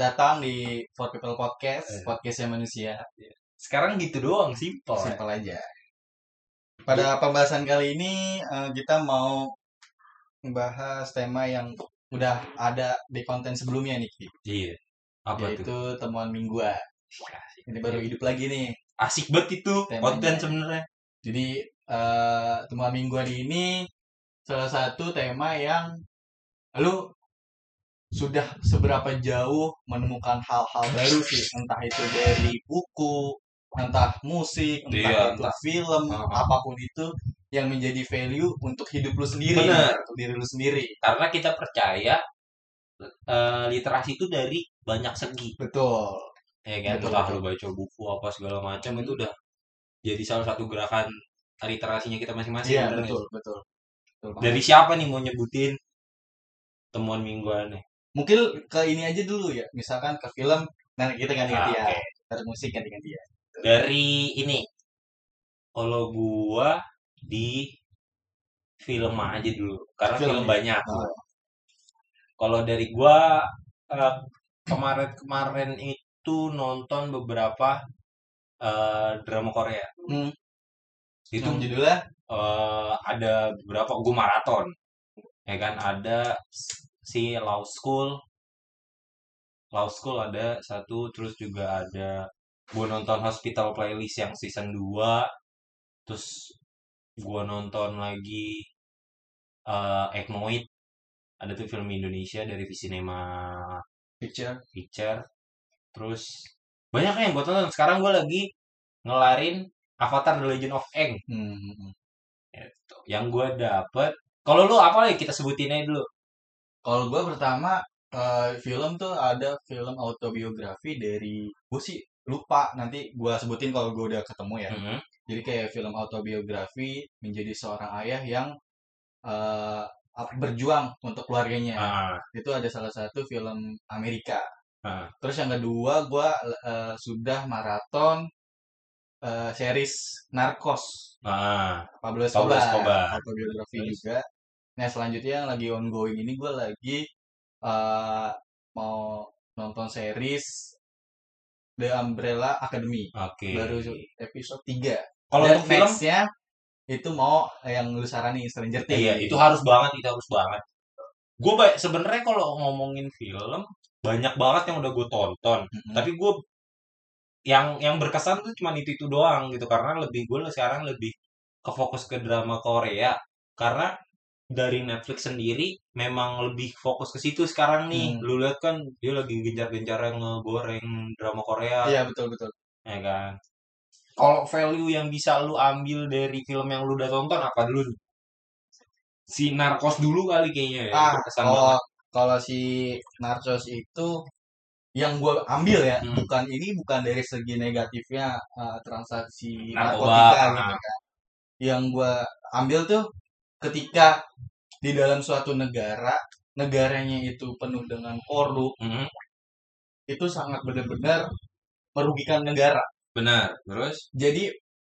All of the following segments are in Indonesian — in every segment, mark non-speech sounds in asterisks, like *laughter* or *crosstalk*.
Selamat datang di For People Podcast, Eh. podcastnya manusia. Sekarang gitu doang, simpel. Simpel aja. Pada pembahasan kali ini eh, kita mau membahas tema yang udah ada di konten sebelumnya nih. Iya. Apa yaitu tuh? temuan mingguan. Ini baru hidup lagi nih. Asik banget itu Temanya. konten sebenarnya. Jadi eh, temuan mingguan ini salah satu tema yang lu sudah seberapa jauh menemukan hal-hal baru sih, entah itu dari buku, entah musik, entah Iya, itu entah. film, Ah. apa pun itu yang menjadi value untuk hidup lu sendiri, Bener. untuk diri lu sendiri. Karena kita percaya eh, literasi itu dari banyak segi. Betul. Ya kan? Betul, Entah betul. lu baca buku apa segala macam Hmm. itu udah jadi salah satu gerakan literasinya kita masing-masing. Iya, betul, betul. Betul. Dari siapa nih mau nyebutin temuan mingguannya? Mungkin ke ini aja dulu ya, misalkan ke film, nah kita ganti-ganti Ah, ya. oke. Dari musik ganti-ganti ya. Dari ini. Kalau gua di film aja dulu. Karena Film film, ya? banyak. Oh. Kalau dari gua eh, kemarin-kemarin itu nonton beberapa eh, drama Korea. Hmm. Itu Yang judulnya eh, ada beberapa gua maraton. Ya kan ada si Law School. Law School ada satu terus juga ada gua nonton Hospital Playlist yang season 2. Terus gua nonton lagi eh Egmoid. Ada tuh film Indonesia dari Visinema picture. Picture. Terus banyak yang buat nonton. Sekarang gue lagi ngelarin Avatar The Legend of Aang. Hmm. Gitu. Yang gue dapet. Kalau lu apa lagi kita sebutin aja dulu. Kalau gue pertama eh, film tuh ada film autobiografi dari gue sih lupa nanti gue sebutin kalau gue udah ketemu ya. Mhm. Jadi kayak film autobiografi menjadi seorang ayah yang eh, berjuang untuk keluarganya. Ah, Itu ada salah satu film Amerika. ah. Terus yang kedua gue eh, sudah maraton eh, series Narcos. Ah, Pablo Pablo Escobar, Escobar. autobiografi Terus? juga. Nah selanjutnya yang lagi ongoing ini gue lagi eh, mau nonton series The Umbrella Academy Oke. baru episode 3 Kalau untuk film, nextnya itu mau yang lu saranin Stranger Things. iya itu harus banget, itu harus banget. Gue sebenarnya kalau ngomongin film banyak banget yang udah gue tonton. Mm-mm. Tapi gue yang yang berkesan tuh cuma itu itu doang gitu karena lebih gue sekarang lebih ke fokus ke drama Korea karena dari Netflix sendiri memang lebih fokus ke situ sekarang nih. Hmm. Lu lihat kan dia lagi gencar-gencar ngegoreng drama Korea, Iya betul betul. ya kan. Kalau value yang bisa lu ambil dari film yang lu udah tonton apa dulu? Si Narcos dulu kali kayaknya ya. Ah kalau kalau si Narcos itu yang gue ambil ya Hmm. bukan ini bukan dari segi negatifnya eh, transaksi Narkoba, narkotika ah. gitu kan. Yang gue ambil tuh ketika di dalam suatu negara negaranya itu penuh dengan korup Mhm, itu sangat benar-benar merugikan negara. benar. Terus? Jadi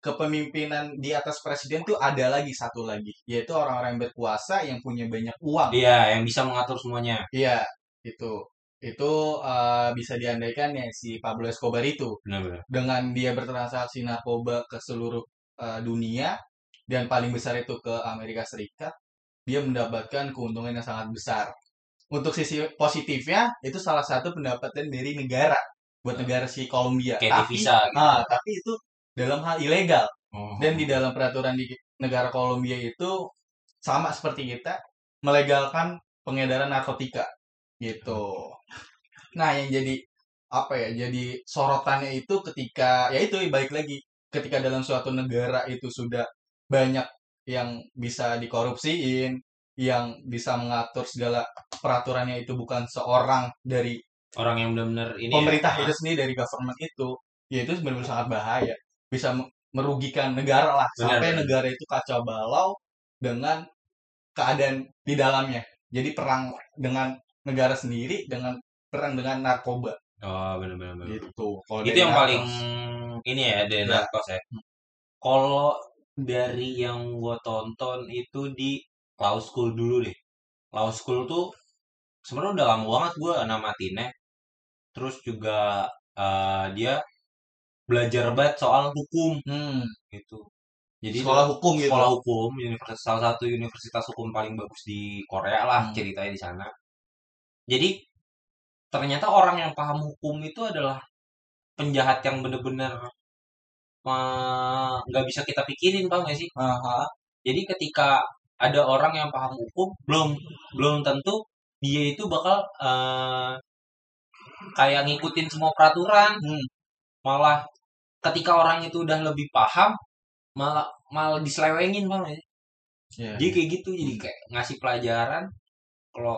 kepemimpinan di atas presiden tuh ada lagi satu lagi, yaitu orang-orang yang berkuasa yang punya banyak uang. Iya, yang bisa mengatur semuanya. Iya, itu. Itu eh, bisa diandaikan ya si Pablo Escobar itu Benar-benar. dengan dia bertransaksi narkoba ke seluruh eh, dunia dan paling besar itu ke Amerika Serikat, dia mendapatkan keuntungan yang sangat besar. Untuk sisi positifnya itu salah satu pendapatan dari negara buat negara si Kolombia. Kayak Tapi gitu. ah, tapi itu dalam hal ilegal Oh. dan di dalam peraturan di negara Kolombia itu sama seperti kita melegalkan pengedaran narkotika gitu. Nah, yang jadi apa ya? Jadi sorotannya itu ketika ya itu baik lagi ketika dalam suatu negara itu sudah banyak yang bisa dikorupsiin, yang bisa mengatur segala peraturannya itu bukan seorang dari orang yang benar-benar ini pemerintah ya. itu sendiri dari government itu ya itu benar-benar sangat bahaya bisa me- merugikan negara lah Benar, sampai benar. negara itu kacau balau dengan keadaan di dalamnya jadi perang dengan negara sendiri dengan perang dengan narkoba Oh, benar-benar. benar. gitu kalau Itu yang Narcos. paling ini ya dari Ya. Narcos ya. Kalau dari yang gua tonton itu di Law School dulu deh. Law School tuh sebenarnya udah lama banget gua namatinnya. terus juga eh, dia belajar banget soal hukum Hmm. gitu jadi Sekolah hukum gitu. sekolah hukum universitas salah satu universitas hukum paling bagus di Korea lah Hmm. ceritanya di sana jadi ternyata orang yang paham hukum itu adalah penjahat yang bener-bener nggak bisa kita pikirin gak sih Aha. jadi ketika ada orang yang paham hukum belum belum tentu dia itu bakal eh, kayak ngikutin semua peraturan Hmm. malah ketika orang itu udah lebih paham malah malah diselewengin bang ya Iya. jadi kayak gitu jadi kayak ngasih pelajaran kalau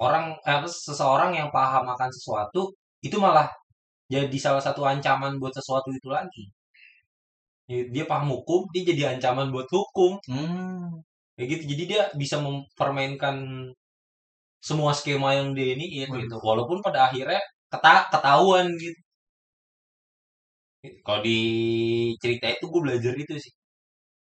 orang eh, seseorang yang paham akan sesuatu itu malah jadi salah satu ancaman buat sesuatu itu lagi dia paham hukum dia jadi ancaman buat hukum. Hmm. kayak gitu. Jadi dia bisa mempermainkan semua skema yang dia ini Hmm. gitu. Walaupun pada akhirnya keta ketahuan gitu. Kalau di cerita itu gue belajar itu sih.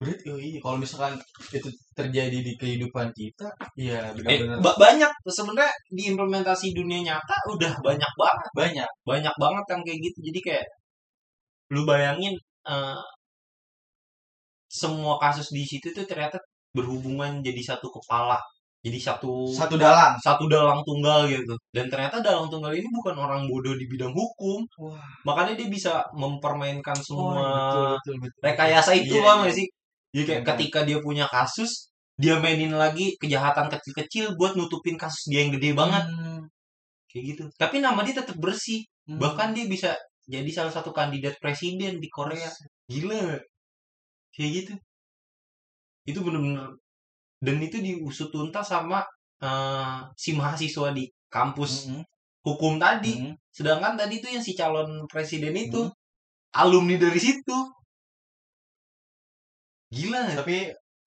Berarti oh iya kalau misalkan itu terjadi di kehidupan kita, ya eh, benar-benar. ba- banyak. Sebenarnya di implementasi dunia nyata udah banyak banget. Banyak. banyak banget yang kayak gitu. Jadi kayak lu bayangin eh, semua kasus di situ tuh ternyata berhubungan jadi satu kepala jadi satu Satu dalang. satu dalang tunggal gitu dan ternyata dalang tunggal ini bukan orang bodoh di bidang hukum Wah. makanya dia bisa mempermainkan semua betul, betul, betul. rekayasa itu Iya, bang iya. nggak sih jadi kayak Iya. ketika dia punya kasus dia mainin lagi kejahatan kecil-kecil buat nutupin kasus dia yang gede banget Hmm. kayak gitu tapi nama dia tetap bersih Hmm. bahkan dia bisa jadi salah satu kandidat presiden di Korea gila kayak gitu itu bener-bener dan itu diusut tuntas sama eh, si mahasiswa di kampus Hmm. hukum tadi Hmm. sedangkan tadi tuh yang si calon presiden itu Hmm. alumni dari situ gila Tapi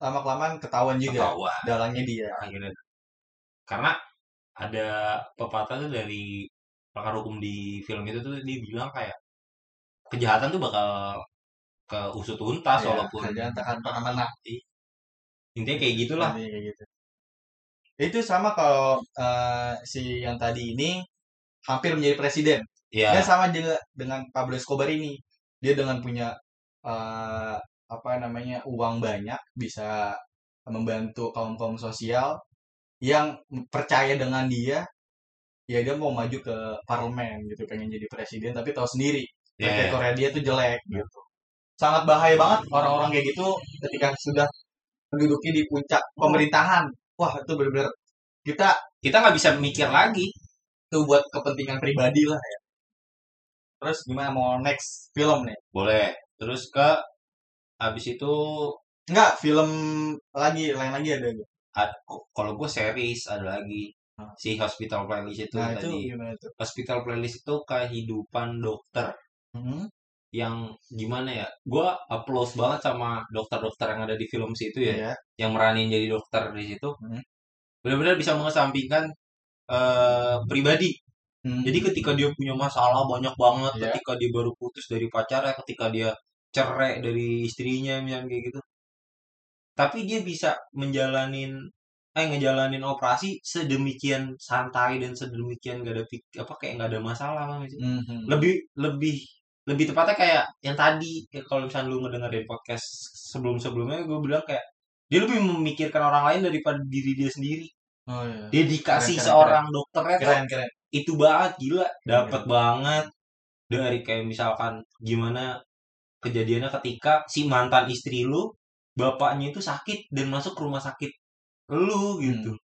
lama kelamaan ketahuan juga ketawa dalangnya dia. akhirnya karena ada pepatah tuh dari pakar hukum di film itu tuh dia bilang kayak kejahatan tuh bakal ke usut tuntas Ya, walaupun kerjaan takkan pernah menang. intinya kayak gitulah Jadi kayak gitu. Itu sama kalau eh, si yang tadi ini hampir menjadi presiden. ya Dia sama juga dengan Pablo Escobar ini. Dia dengan punya eh, apa namanya uang banyak bisa membantu kaum kaum sosial yang percaya dengan dia. Ya dia mau maju ke parlemen gitu pengen jadi presiden tapi tahu sendiri ya, rakyat Korea dia tuh jelek gitu. Sangat bahaya banget orang-orang kayak gitu ketika sudah menduduki di puncak pemerintahan. Wah itu benar-benar kita kita nggak bisa mikir lagi tuh buat kepentingan pribadi lah ya. Terus gimana mau next film nih? boleh terus ke habis itu Enggak, film lagi, lain lagi ada. ad- kalau gue series ada lagi Ah. si hospital playlist itu Nah itu tadi gimana tuh? hospital playlist itu kehidupan dokter Hmm. Yang gimana ya gue applause banget sama dokter-dokter yang ada di film situ ya Iya. yang meranin jadi dokter di situ Hmm. benar-benar bisa mengesampingkan eh, pribadi Hmm. jadi ketika dia punya masalah banyak banget Iya. ketika dia baru putus dari pacarnya ketika dia cerai dari istrinya misalnya kayak gitu tapi dia bisa menjalanin eh ngejalanin operasi sedemikian santai dan sedemikian gak ada pik- apa kayak nggak ada masalah Bang. Mhm. lebih lebih lebih tepatnya kayak yang tadi ya kalau misalnya lu ngedengerin podcast sebelum sebelumnya gue bilang kayak dia lebih memikirkan orang lain daripada diri dia sendiri Oh iya. dedikasi Keren, keren, seorang dokternya tuh Keren keren. itu banget gila Iya. dapat banget dari kayak misalkan gimana kejadiannya ketika si mantan istri lu bapaknya itu sakit dan masuk ke rumah sakit lu gitu Hmm.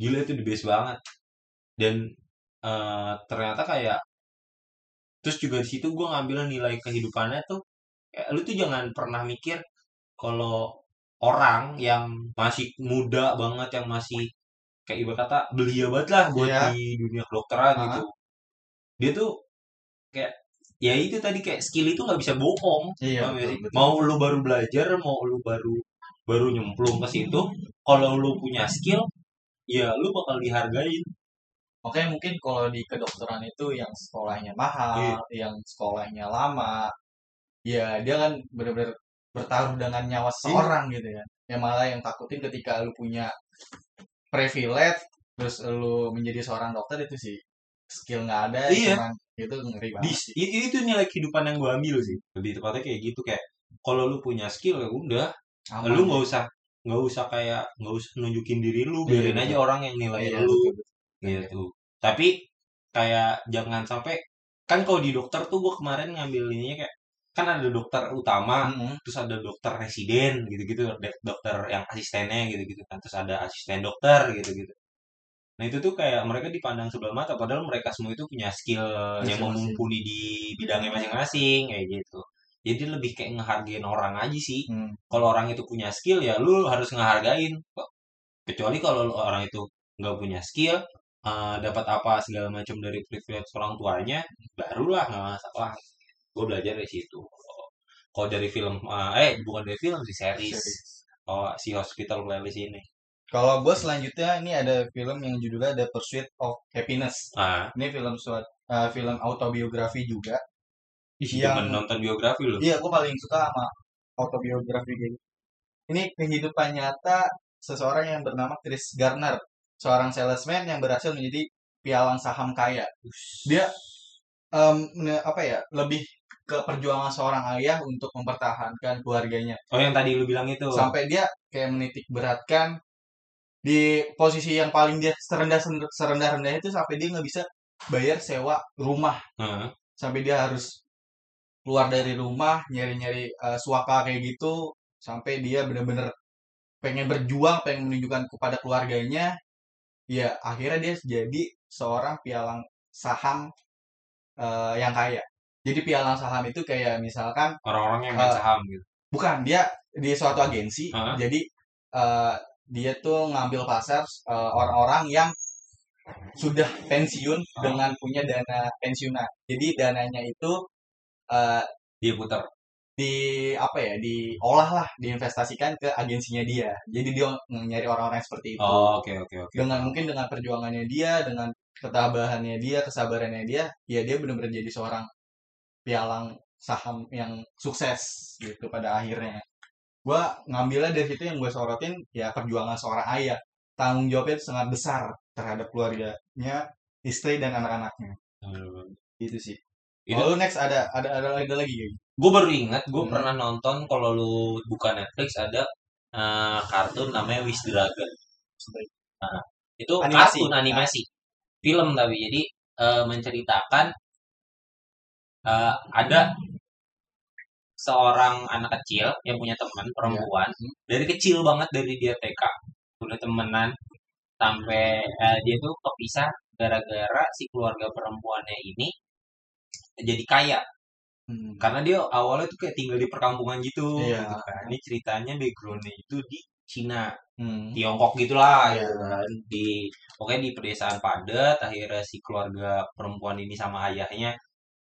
gila itu the best banget dan eh, ternyata kayak terus juga di situ gue ngambil nilai kehidupannya tuh kayak lu tuh jangan pernah mikir kalau orang yang masih muda banget yang masih kayak ibarat kata belia banget lah buat Iya. di dunia kedokteran Ah. gitu dia tuh kayak ya itu tadi kayak skill itu nggak bisa bohong Iya. Ya betul, betul. mau lu baru belajar mau lu baru baru nyemplung ke situ kalau lu punya skill ya lu bakal dihargain Makanya mungkin kalau di kedokteran itu yang sekolahnya mahal, Iya. yang sekolahnya lama, ya dia kan benar-benar bertaruh dengan nyawa seseorang gitu ya. Yang malah yang takutin ketika lu punya privilege, terus lu menjadi seorang dokter itu sih skill nggak ada Iya. cuman itu ngeri di, banget sih. itu, itu nilai kehidupan yang gue ambil sih lebih tepatnya kayak gitu kayak kalau lu punya skill ya udah Aman lu nggak usah nggak usah kayak nggak usah nunjukin diri lu Iya, biarin aja betul. orang yang nilai Iya, lu betul, betul. Gitu tapi kayak jangan sampai kan kalau di dokter tuh gue kemarin ngambil ininya kayak kan ada dokter utama Mm-mm. terus ada dokter residen gitu-gitu dok- dokter yang asistennya gitu-gitu kan terus ada asisten dokter gitu-gitu nah itu tuh kayak mereka dipandang sebelah mata padahal mereka semua itu punya skill yang Masing-masing. mumpuni di bidangnya masing-masing kayak gitu jadi lebih kayak ngehargain orang aja sih Hmm. kalau orang itu punya skill ya lu harus ngehargain kecuali kalau orang itu nggak punya skill eh, dapat apa segala macam dari privilege orang tuanya barulah nggak masalah gue belajar dari situ kalau dari film eh, eh bukan dari film sih series Series. oh si hospital playlist ini Kalau gue selanjutnya ini ada film yang judulnya The Pursuit of Happiness. ah Ini film suat, eh, film autobiografi juga. ih Yang- nonton biografi lu Iya, gue paling suka sama autobiografi gitu. Ini kehidupan nyata seseorang yang bernama Chris Garner, seorang salesman yang berhasil menjadi pialang saham kaya. Dia ne- apa ya lebih ke perjuangan seorang ayah untuk mempertahankan keluarganya. Oh yang tadi lu bilang itu. Sampai dia kayak menitik beratkan di posisi yang paling dia serendah serendah rendahnya itu sampai dia nggak bisa bayar sewa rumah. Heeh. sampai dia harus keluar dari rumah nyari-nyari eh, suaka kayak gitu. Sampai dia bener-bener pengen berjuang pengen menunjukkan kepada keluarganya ya akhirnya dia jadi seorang pialang saham eh, yang kaya. Jadi pialang saham itu kayak misalkan orang-orang yang main Eh, saham gitu. bukan dia di suatu agensi Hah? jadi eh, dia tuh ngambil pasar eh, orang-orang yang sudah pensiun dengan punya dana pensiunan. Jadi dananya itu eh, dia putar di apa ya diolah lah diinvestasikan ke agensinya dia. Jadi dia nyari orang-orang seperti itu. Oh oke oke oke. Dengan mungkin dengan perjuangannya dia dengan ketabahannya dia kesabarannya dia ya dia benar-benar jadi seorang pialang saham yang sukses gitu pada akhirnya. Gua ngambilnya dari situ yang gue sorotin ya perjuangan seorang ayah. Tanggung jawabnya itu sangat besar terhadap keluarganya istri dan anak-anaknya. Hmm. gitu sih Itu- lu next ada ada ada, ada lagi gitu? gue baru ingat gue Hmm. pernah nonton kalau lu buka Netflix ada eh, kartun namanya Wish Dragon Nah, itu Animasi. kartun animasi film tapi jadi eh, menceritakan eh, ada seorang anak kecil yang punya teman perempuan Hmm. dari kecil banget dari dia TK udah temenan sampai eh, dia tuh kepisah gara-gara si keluarga perempuannya ini jadi kaya Hmm. karena dia awalnya tuh kayak tinggal di perkampungan gitu, Iya. gitu kan. Ini ceritanya backgroundnya itu di Cina, Hmm. Tiongkok gitulah, Iya. gitu kan. Di pokoknya di pedesaan padat, akhirnya si keluarga perempuan ini sama ayahnya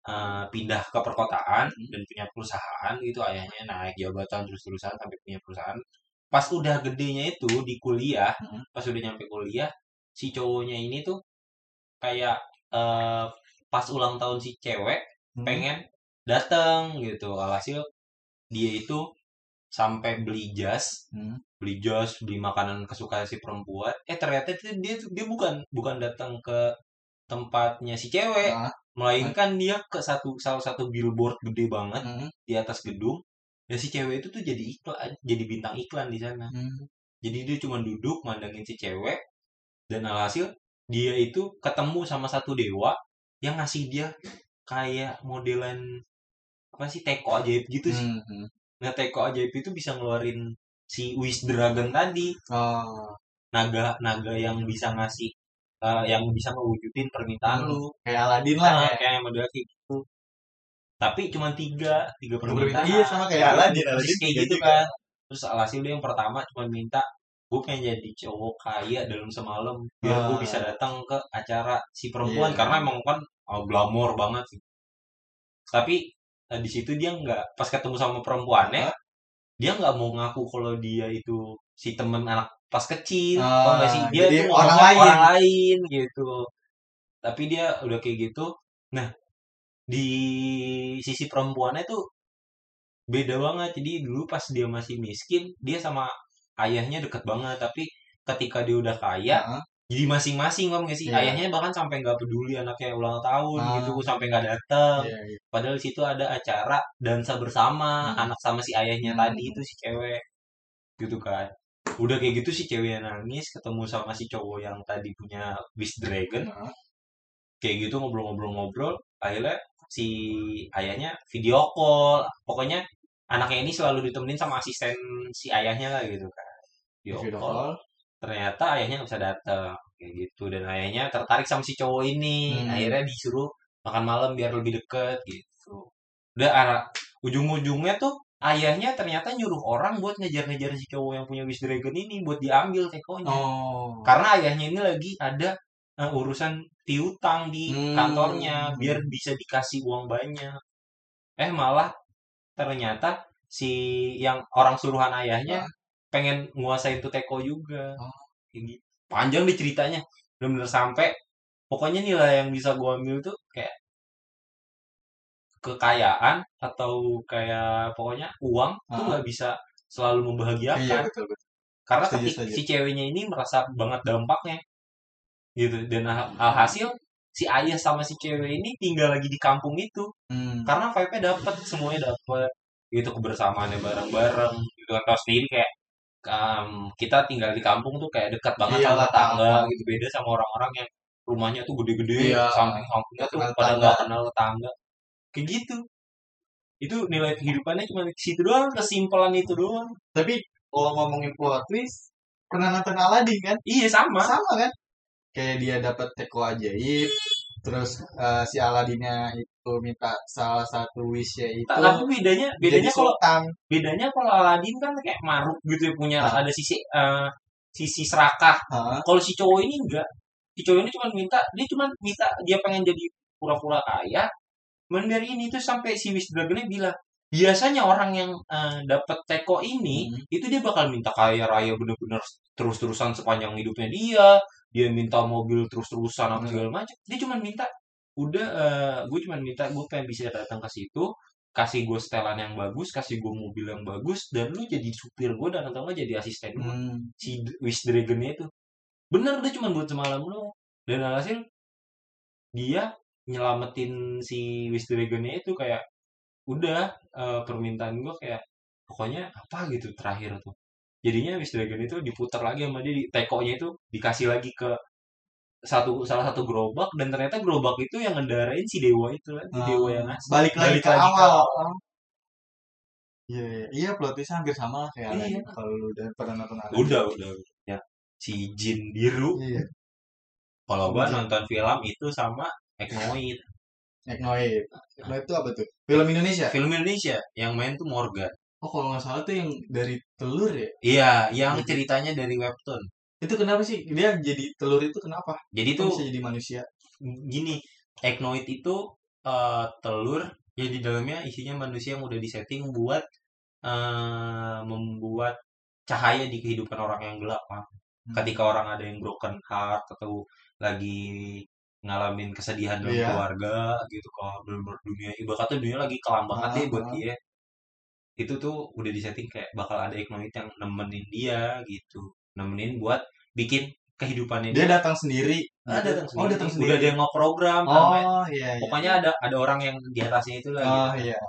eh, pindah ke perkotaan Hmm. dan punya perusahaan gitu. Ayahnya naik jabatan terus-terusan sampai punya perusahaan. Pas udah gedenya itu di kuliah, Hmm. pas udah nyampe kuliah, si cowoknya ini tuh kayak eh, pas ulang tahun si cewek Hmm. pengen datang gitu alhasil dia itu sampai beli jas Hmm. beli jas beli makanan kesukaan si perempuan eh ternyata itu dia dia bukan bukan datang ke tempatnya si cewek Ah. melainkan dia ke satu salah satu billboard gede banget Hmm. di atas gedung dan si cewek itu tuh jadi iklan jadi bintang iklan di sana Hmm. jadi dia cuma duduk mandangin si cewek dan alhasil dia itu ketemu sama satu dewa yang ngasih dia kayak modelan apa sih teko ajaib gitu sih. Hmm. Hmm. Nah teko ajaib itu bisa ngeluarin si Wish Dragon tadi Oh, naga naga yang bisa ngasih eh, yang bisa ngewujudin permintaan Hmm. lu kayak Aladin lah Nah, ya. kayak model kayak gitu tapi cuma tiga tiga Permintaan. Iya sama kayak Aladin. Terus Aladin kayak gitu kan terus alhasil dia yang pertama cuma minta gue pengen jadi cowok kaya dalam semalam biar gue Ah. bisa datang ke acara si perempuan Iya. karena emang kan oh, glamor banget sih tapi eh, di situ dia nggak pas ketemu sama perempuannya Ah. dia nggak mau ngaku kalau dia itu si temen anak pas kecil Ah, nggak sih dia jadi tuh orang lain. orang lain gitu tapi dia udah kayak gitu nah di sisi perempuannya tuh beda banget jadi dulu pas dia masih miskin dia sama ayahnya deket banget tapi ketika dia udah kaya Heeh. jadi masing-masing om nggak sih Iya. ayahnya bahkan sampai nggak peduli anaknya ulang tahun Ah. gitu sampai nggak datang Iya, iya. padahal di situ ada acara dansa bersama Hmm. anak sama si ayahnya Hmm. tadi itu si cewek gitu kan udah kayak gitu si ceweknya nangis ketemu sama si cowok yang tadi punya Wish Dragon Nah, kayak gitu ngobrol-ngobrol-ngobrol akhirnya si ayahnya video call pokoknya anaknya ini selalu ditemenin sama asisten si ayahnya lah gitu kan video, video call call. ternyata ayahnya nggak bisa datang kayak gitu dan ayahnya tertarik sama si cowok ini Hmm. akhirnya disuruh makan malam biar lebih deket gitu udah arah ujung-ujungnya tuh ayahnya ternyata nyuruh orang buat ngejar-ngejar si cowok yang punya Wish Dragon ini buat diambil tekonya Oh. karena ayahnya ini lagi ada eh, urusan piutang di Hmm. kantornya biar bisa dikasih uang banyak eh malah ternyata si yang orang suruhan ayahnya pengen nguasain tuh teko juga Oh. gitu panjang deh ceritanya bener-bener sampai pokoknya nilai yang bisa gua ambil tuh kayak kekayaan atau kayak pokoknya uang tuh Ah. nggak bisa selalu membahagiakan Iya, betul, betul. karena Setuju, setuju. si ceweknya ini merasa banget dampaknya gitu dan al- alhasil si ayah sama si cewek ini tinggal lagi di kampung itu Hmm. karena vibe-nya dapet semuanya dapet gitu kebersamaannya bareng-bareng gitu kan tau sendiri kayak um, kita tinggal di kampung tuh kayak dekat banget Iya, sama tetangga gitu. Beda sama orang-orang yang rumahnya tuh gede-gede Iya. samping-sampingnya tuh pada nggak kenal tetangga. Kayak gitu. Itu nilai kehidupannya cuma di situ doang kesimpulan itu doang. Tapi kalau ngomongin plot twist, pernah nonton Aladdin kan? iya sama. Sama kan? Kayak dia dapat teko ajaib, terus eh, si Aladdinnya itu minta salah satu wish-nya itu tapi bedanya bedanya kalau bedanya kalau Aladin kan kayak maruk gitu ya punya Ah. ada sisi eh, sisi serakah Hah? kalau si cowok ini enggak si cowok ini cuma minta dia cuma minta dia pengen jadi pura-pura kaya Cuman dari ini tuh sampai si Wish Dragonnya bilang biasanya orang yang eh, dapat teko ini Hmm. itu dia bakal minta kaya raya bener-bener terus-terusan sepanjang hidupnya dia dia minta mobil terus-terusan apa Hmm. segala macam dia cuma minta udah eh, gue cuma minta gue pengen bisa datang ke situ kasih gue setelan yang bagus kasih gue mobil yang bagus dan lu jadi supir gue dan atau nggak jadi asisten gue Hmm. si Wish Dragonnya itu bener dia cuma buat semalam doang dan alhasil dia nyelamatin si Wish Dragonnya itu kayak udah eh, permintaan gue kayak pokoknya apa gitu terakhir tuh jadinya Wish Dragon itu diputar lagi sama dia di tekonya itu dikasih lagi ke satu salah satu gerobak dan ternyata gerobak itu yang ngendarain si dewa itu lagi dewa yang asli balik lagi Balik ke lagi awal. Iya, iya, iya plot twistnya hampir sama kayak Iya. Kalau lu udah pernah nonton Aladdin. udah udah ya si Jin biru Iya. kalau gua Jin. nonton film itu sama Eknoid Eknoid. Eknoid itu apa tuh? Film Indonesia? film Indonesia yang main tuh Morgan Oh, kalau nggak salah tuh yang dari telur ya? iya yang Iya. ceritanya dari webtoon Itu kenapa sih? Dia jadi telur itu kenapa? jadi Itu tuh bisa jadi manusia. gini Eknoid itu eh, telur yang di dalamnya isinya manusia yang udah disetting buat eh, membuat cahaya di kehidupan orang yang gelap. Hmm. ketika orang ada yang broken heart atau lagi ngalamin kesedihan dalam Iya. keluarga gitu kalau dunia ibaratnya dunia lagi kelam banget Ah, deh buat ah. dia itu tuh udah disetting kayak bakal ada Eknoid yang nemenin dia gitu nemenin buat bikin kehidupannya Dia datang sendiri. Ah, gitu. datang Oh, sendiri. datang udah sendiri. ada yang mau program namanya Oh, iya, iya. pokoknya ada ada orang yang di atasnya itu lah Oh, gitu. iya.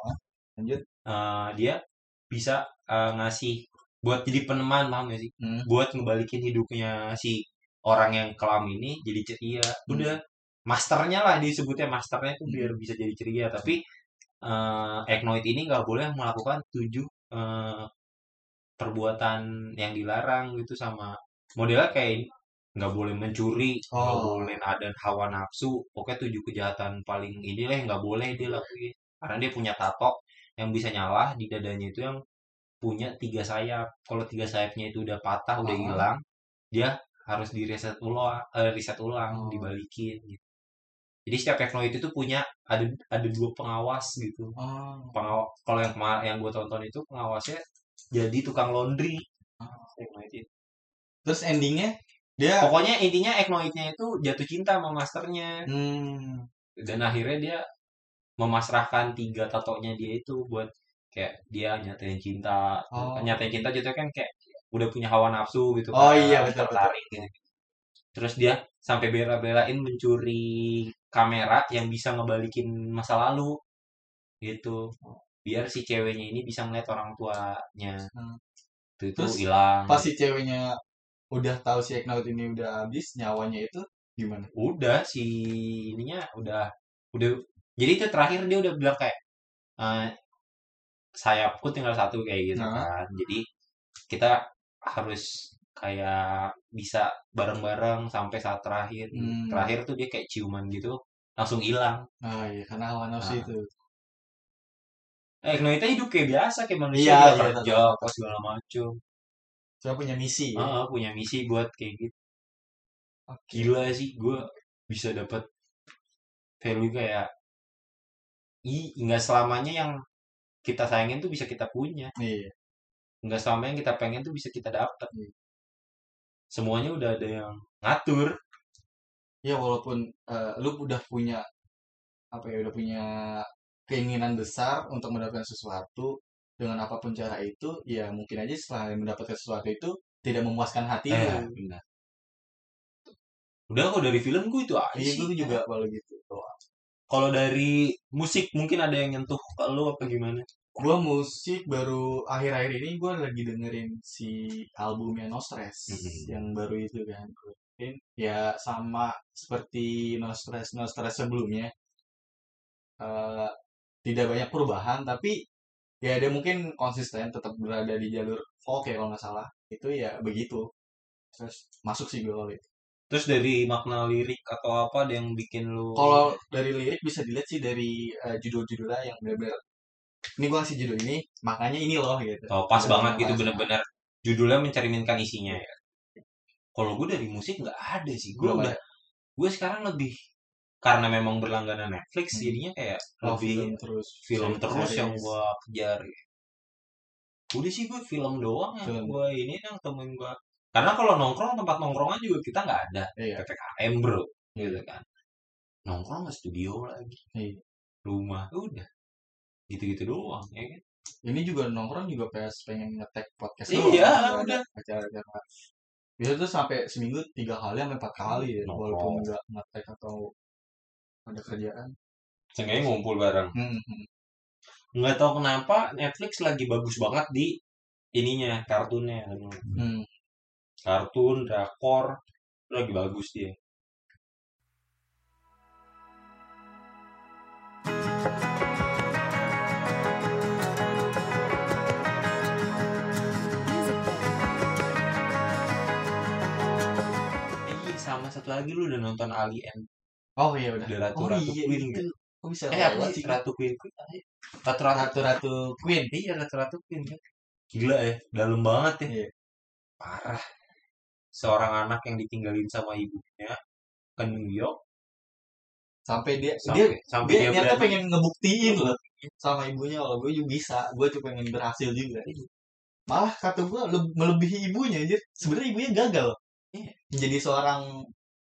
Lanjut. Eh, dia bisa eh, ngasih buat jadi peneman paham gak sih Hmm. buat ngebalikin hidupnya si orang yang kelam ini jadi ceria Hmm. udah masternya lah disebutnya masternya tuh Hmm. biar bisa jadi ceria tapi eh Eknoid ini nggak boleh melakukan tujuh eh, perbuatan yang dilarang gitu sama modelnya kayak nggak boleh mencuri nggak Oh. boleh ada hawa nafsu pokoknya tujuh kejahatan paling ini lah yang nggak boleh dia lakuin karena dia punya tato yang bisa nyala di dadanya itu yang punya tiga sayap kalau tiga sayapnya itu udah patah udah Ah. hilang dia harus di reset ulang eh, reset ulang Oh. dibalikin gitu jadi setiap Eknoid itu punya ada ada dua pengawas gitu Oh. pengawas kalau yang kemar- yang gue tonton itu pengawasnya jadi tukang laundry Ah. Eknoid itu. Terus endingnya dia pokoknya intinya Eknoidnya itu jatuh cinta sama masternya hmm, dan akhirnya dia memasrahkan tiga tatonya dia itu buat kayak dia nyatain cinta Oh. nyatain cinta gitu kan kayak udah punya hawa nafsu gitu Oh kan, iya, betul, tertarik gitu. terus dia sampai bela-belain mencuri kamera yang bisa ngebalikin masa lalu gitu. Biar si ceweknya ini bisa ngeliat orang tuanya. Hmm. itu itu Terus hilang. pas si ceweknya udah tahu si Eknaut ini udah habis nyawanya itu gimana? Udah si ininya udah udah jadi itu terakhir dia udah bilang kayak eh, sayapku tinggal satu kayak gitu Nah. kan. Jadi kita harus kayak bisa bareng-bareng sampai saat terakhir. Hmm. terakhir tuh dia kayak ciuman gitu langsung hilang. Ah iya karena hawa nafsu Ah. itu. Eh Noita hidup kayak biasa kayak manusia Iya, iya, kerja apa segala macem. Saya punya misi ya? Ah, punya misi buat kayak gitu. Oke. gila sih gue bisa dapat value kayak i nggak selamanya yang kita sayangin tuh bisa kita punya. Iya. Nggak selamanya yang kita pengen tuh bisa kita dapat Iya. Semuanya udah ada yang ngatur. Ya walaupun eh, lu udah punya apa ya udah punya keinginan besar untuk mendapatkan sesuatu dengan apa pun cara itu ya mungkin aja setelah mendapatkan sesuatu itu tidak memuaskan hati Eh, lu benar. udah kok dari film gue itu aja iya sih. gue juga kalau gitu. Kalau dari musik mungkin ada yang nyentuh ke lu apa gimana gue musik baru akhir-akhir ini gue lagi dengerin si albumnya No Stress Mhm. yang baru itu kan ya sama seperti No Stress No Stress sebelumnya Eh, tidak banyak perubahan tapi ya dia mungkin konsisten tetap berada di jalur folk ya kalau nggak salah itu ya begitu terus masuk sih gue kalau itu. terus dari makna lirik atau apa ada yang bikin lu kalau dari lirik bisa dilihat sih dari eh, judul-judulnya yang benar-benar ini gue ngasih judul ini makanya ini loh gitu Oh, pas Udah banget gitu bener-bener judulnya mencerminkan isinya ya. Kalau gue dari musik nggak ada sih. Gue udah gue sekarang lebih karena memang berlangganan Netflix Hmm. jadinya kayak Oh, lebih film terus film series. terus yang gue kejar. gitu. Udah sih gue film doang yang Film. gue ini yang temuin gue. Karena kalau nongkrong tempat nongkrongan juga kita nggak ada Iya. ppkm bro, gitu kan. Nongkrong ke studio lagi, Iya. rumah udah gitu-gitu doang ya kan. Ini juga nongkrong juga pas pengen ngetek podcast Iya, doang. udah. Acara-acara. Biasa tuh sampai seminggu tiga kali sampai empat kali ya, Nongkrong. walaupun nggak ngetek atau ada kerjaan. Seenggaknya ngumpul bareng. Hmm, hmm. nggak tahu kenapa Netflix lagi bagus banget di ininya kartunnya Hmm. kartun drakor lagi bagus dia sama satu lagi lu udah nonton Alien Oh iya udah. The Ratu oh Ratu iya Queen itu. gitu. Kok bisa eh apa sih? Ratu Queen Queen Ratu Ratu Ratu-ratu Queen. iya Ratu Ratu Queen kan gila ya dalam banget ya Iya. parah seorang anak yang ditinggalin sama ibunya ke New York Sampai dia sampai dia sampai dia, dia, dia tuh pengen ngebuktiin loh sama ibunya kalau gue juga bisa gue tuh pengen berhasil juga malah kata gue le- melebihi ibunya aja sebenarnya ibunya gagal Iya. Menjadi seorang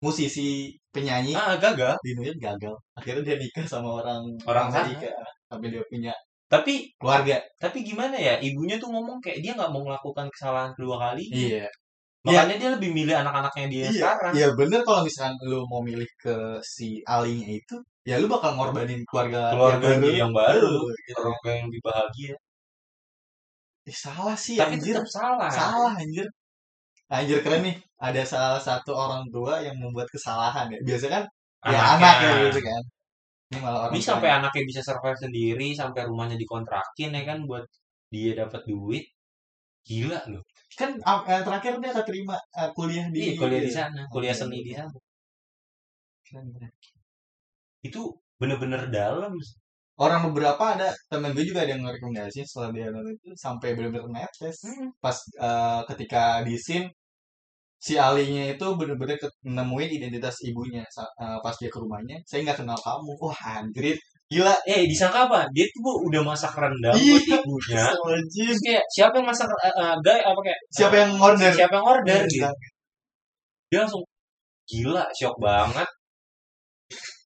musisi penyanyi. Ah gagal. Di New York gagal. Akhirnya dia nikah sama orang Orang. Amerika sampai dia punya tapi keluarga. tapi gimana ya ibunya tuh ngomong kayak dia nggak mau melakukan kesalahan kedua kali. Iya. Makanya dia lebih milih anak-anaknya dia iya sekarang. iya bener kalau misalkan lu mau milih ke si alinya itu ya lu bakal ngorbanin keluarga keluarga yang dia yang baru gitu. keluarga yang lebih bahagia Eh, salah sih tapi anjir. tetap salah. Salah anjir anjir keren nih. Ada salah satu orang tua yang membuat kesalahan ya. Biasa kan? Ya anak ya gitu kan. Ini malah orang ini sampai yang- anaknya bisa survive sendiri sampai rumahnya dikontrakin ya kan buat dia dapat duit. Gila loh. Kan ah, eh, terakhir dia keterima eh, kuliah di iya kuliah di iya. sana kuliah seni di sana. Keren, keren. itu bener-bener dalam. Orang beberapa ada temen gue juga ada yang rekomendasi setelah dia nonton itu sampai bener-bener netes. Hmm. pas eh, ketika di scene si alinya itu bener-bener nemuin identitas ibunya eh, pas dia ke rumahnya. Saya nggak kenal kamu. Wah anjir gila. Eh disangka apa? Dia tuh Bu, udah masak rendang Iya. buat ibunya. terus kayak siapa yang masak eh, guy apa kayak? Siapa yang order? Siapa yang order Iya, gitu dia langsung gila shock banget.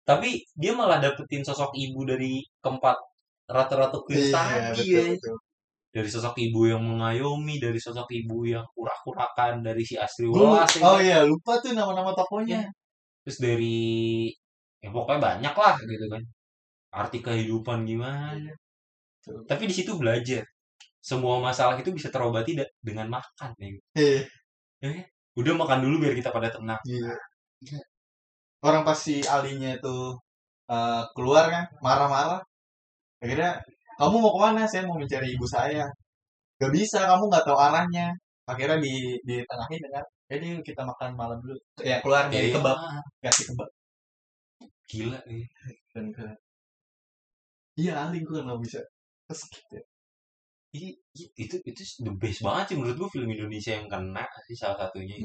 Tapi dia malah dapetin sosok ibu dari keempat rata-rata queen Iya, tadi betul, ya betul. Dari sosok ibu yang mengayomi dari sosok ibu yang kurak-kurakan dari si Ulas ya oh kan? iya lupa tuh nama-nama tokohnya terus dari ya pokoknya banyak lah gitu kan arti kehidupan gimana Betul. tapi di situ belajar semua masalah itu bisa terobati dengan makan ya. Eh, udah makan dulu biar kita pada tenang Iya. Orang pas si Alinya itu eh, keluar kan, marah-marah. Akhirnya, kamu mau ke mana? Saya mau mencari ibu saya. Gak bisa, kamu nggak tahu arahnya. Akhirnya di ditengahin dengan, jadi kita makan malam dulu. Ya keluar dari Iya, kebab, kasih kebab. gila nih Dan ke, iya Ali gue nggak bisa. Terus gitu. Ih, ih, itu itu the best banget sih menurut gua film Indonesia yang kena sih salah satunya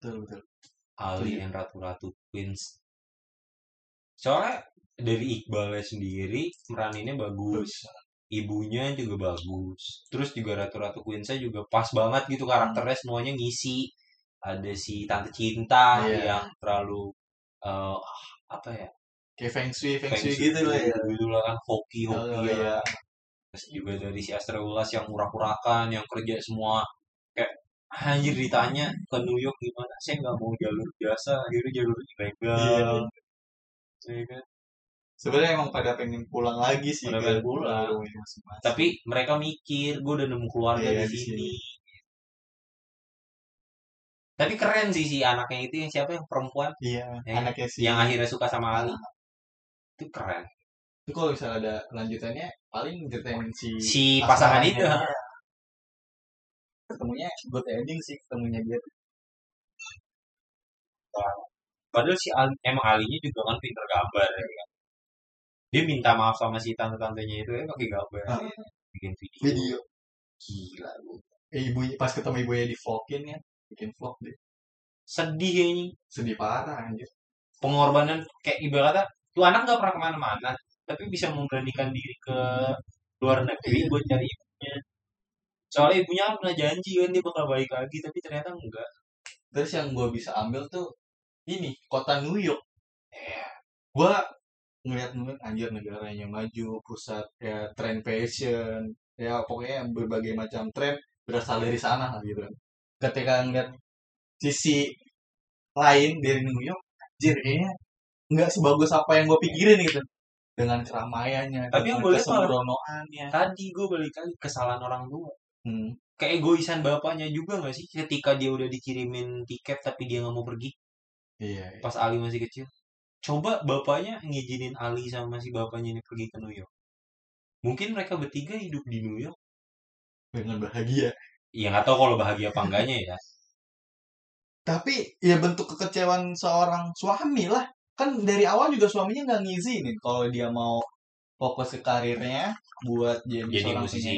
Betul betul. Ali and Ratu-Ratu Queens soalnya dari Iqbalnya sendiri meraninnya bagus ibunya juga bagus terus juga Ratu-Ratu Queensnya juga pas banget gitu karakternya semuanya ngisi ada si Tante Cinta Iya. yang terlalu eh, apa ya Kayak feng shui, feng feng shui shui gitu lah ya. gitu lah kan hoki Oh, hoki iya. terus juga dari si Astra Ulas yang urak-urakan yang kerja semua kayak anjir ditanya ke New York gimana saya nggak mau jalur biasa akhirnya jalur ilegal Ya kan? Sebenarnya emang pada pengen pulang lagi sih. Pada pengen pulang. rumahnya masing-masing. tapi mereka mikir gue udah nemu keluarga Iya, di sini. tapi keren sih si anaknya itu yang siapa? Yang perempuan? Iya, Yang- anaknya si yang akhirnya suka sama Ali. Itu keren. Itu kalau misalnya ada lanjutannya paling ceritain si si pasangan itu. Ketemunya good ending sih ketemunya dia. Padahal si Ali, emang Alinya juga kan pinter gambar ya kan dia minta maaf sama si tante-tantenya itu ya pakai gambar. Ah. bikin video, video gila lu. Eh, ibu pas ketemu ibunya di vlogin ya bikin vlog deh. Sedih kayaknya. Sedih parah anjir. Pengorbanan kayak ibaratnya tuh anak nggak pernah ke mana-mana tapi bisa memberanikan diri ke luar negeri buat cari ibunya. Soalnya ibunya kan pernah janji kan dia bakal balik lagi tapi ternyata enggak. Terus yang gue bisa ambil tuh ini kota New York. Ya gue ngeliat New York anjir negaranya maju pusat ya tren fashion ya pokoknya berbagai macam tren berasal dari sana lah gitu. Kan ketika ngeliat sisi lain dari New York anjir kayaknya nggak sebagus apa yang gue pikirin gitu. Dengan keramaiannya Tapi yang dengan malah- kesembronoannya. tadi gue balik lagi kesalahan orang tua. Hmm. keegoisan bapaknya juga nggak sih? Ketika dia udah dikirimin tiket tapi dia nggak mau pergi. Iya iya. pas Ali masih kecil coba bapaknya ngizinin Ali sama si bapaknya ini pergi ke New York. Mungkin mereka bertiga hidup di New York. Dengan bahagia. Ya nggak tahu kalau bahagia apa enggaknya ya. *laughs* Tapi ya bentuk kekecewaan seorang suami lah. Kan dari awal juga suaminya nggak ngizinin kalau dia mau fokus ke karirnya buat jadi, Jadi seorang musisi.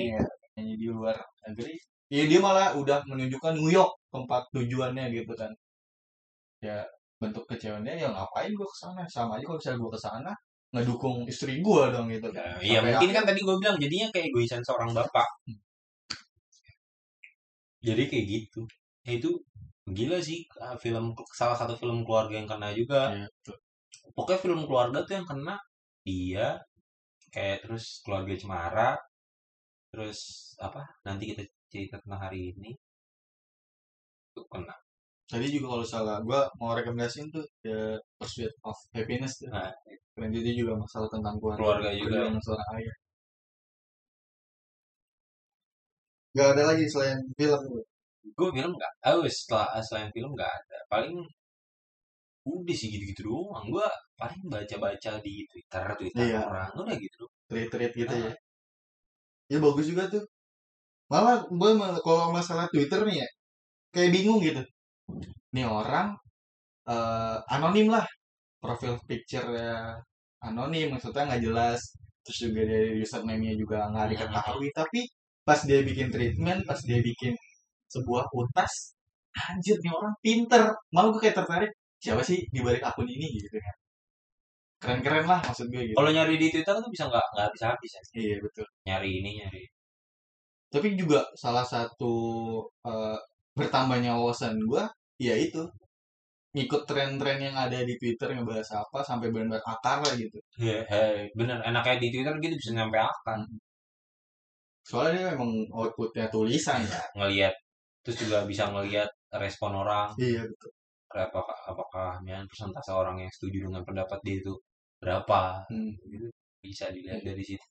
penyanyi di luar negeri. Ya dia malah udah menunjukkan New York tempat tujuannya gitu kan. Ya bentuk kecewaannya ya ngapain gue ke sana sama aja kalau misalnya gue ke sana ngedukung istri gue dong gitu kan Nah, Iya mungkin akhir- kan tadi gue bilang jadinya kayak egoisan seorang bapak. Jadi kayak gitu. Ya, itu gila sih ah, film salah satu film keluarga yang kena juga. Betul. Pokoknya film keluarga tuh yang kena dia kayak terus keluarga Cemara terus apa nanti kita cerita tentang hari ini itu kena tadi juga kalau salah gue mau rekomendasiin tuh The Pursuit of Happiness tuh. Nah. Keren itu juga masalah tentang keluarga Keluarga juga. perjuangan seorang ayah Gak ada lagi selain film gue film nggak tahu setelah selain film nggak ada paling udah sih gitu-gitu doang gue paling baca-baca di Twitter Twitter Iya. orang udah gitu Tweet-tweet gitu Ah. ya. Ya bagus juga tuh. Malah gue kalau masalah Twitter nih ya, kayak bingung gitu. Nih orang eh, anonim lah, profil picture anonim, maksudnya nggak jelas. Terus juga dari username-nya juga nggak diketahui. Tapi pas dia bikin treatment, pas dia bikin sebuah utas, anjir nih orang pinter. Malah gue kayak tertarik, siapa sih di balik akun ini gitu kan. Keren-keren lah maksud gue gitu. kalau nyari di Twitter tuh bisa nggak nggak bisa habis ya Iya betul. nyari ini nyari tapi juga salah satu eh, bertambahnya wawasan gue ya itu. Ngikut tren-tren yang ada di Twitter ngebahas apa sampai benar-benar akar lah gitu. Ya bener enaknya di Twitter gitu bisa nyampe akar. Soalnya dia emang outputnya tulisan ya ngelihat. Terus juga bisa ngelihat respon orang. Iya betul. Apakah apakah ya, persentase orang yang setuju dengan pendapat dia itu berapa Hmm. gitu. bisa dilihat dari situ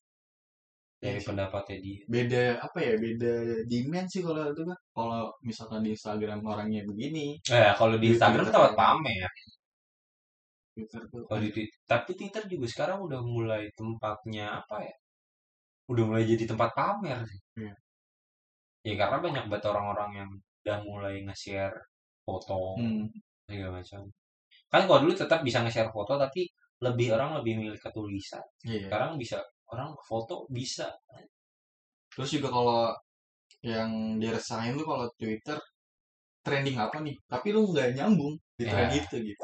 dari sih. pendapatnya dia beda apa ya beda dimensi kalau itu kan kalau misalkan di Instagram orangnya begini eh kalau di Di Instagram Twitter tempat ya. pamer Twitter tuh kalau di Twitter tapi Twitter juga sekarang udah mulai tempatnya apa ya udah mulai jadi tempat pamer sih Iya. ya karena banyak banget orang-orang yang udah mulai nge-share foto Hmm. segala macam kan kalau dulu tetap bisa nge-share foto tapi lebih orang lebih milih ke tulisan iya sekarang bisa orang foto bisa. Terus juga kalau yang diresahin tuh kalau Twitter trending apa nih? Tapi lu nggak nyambung di Ya. trend itu gitu.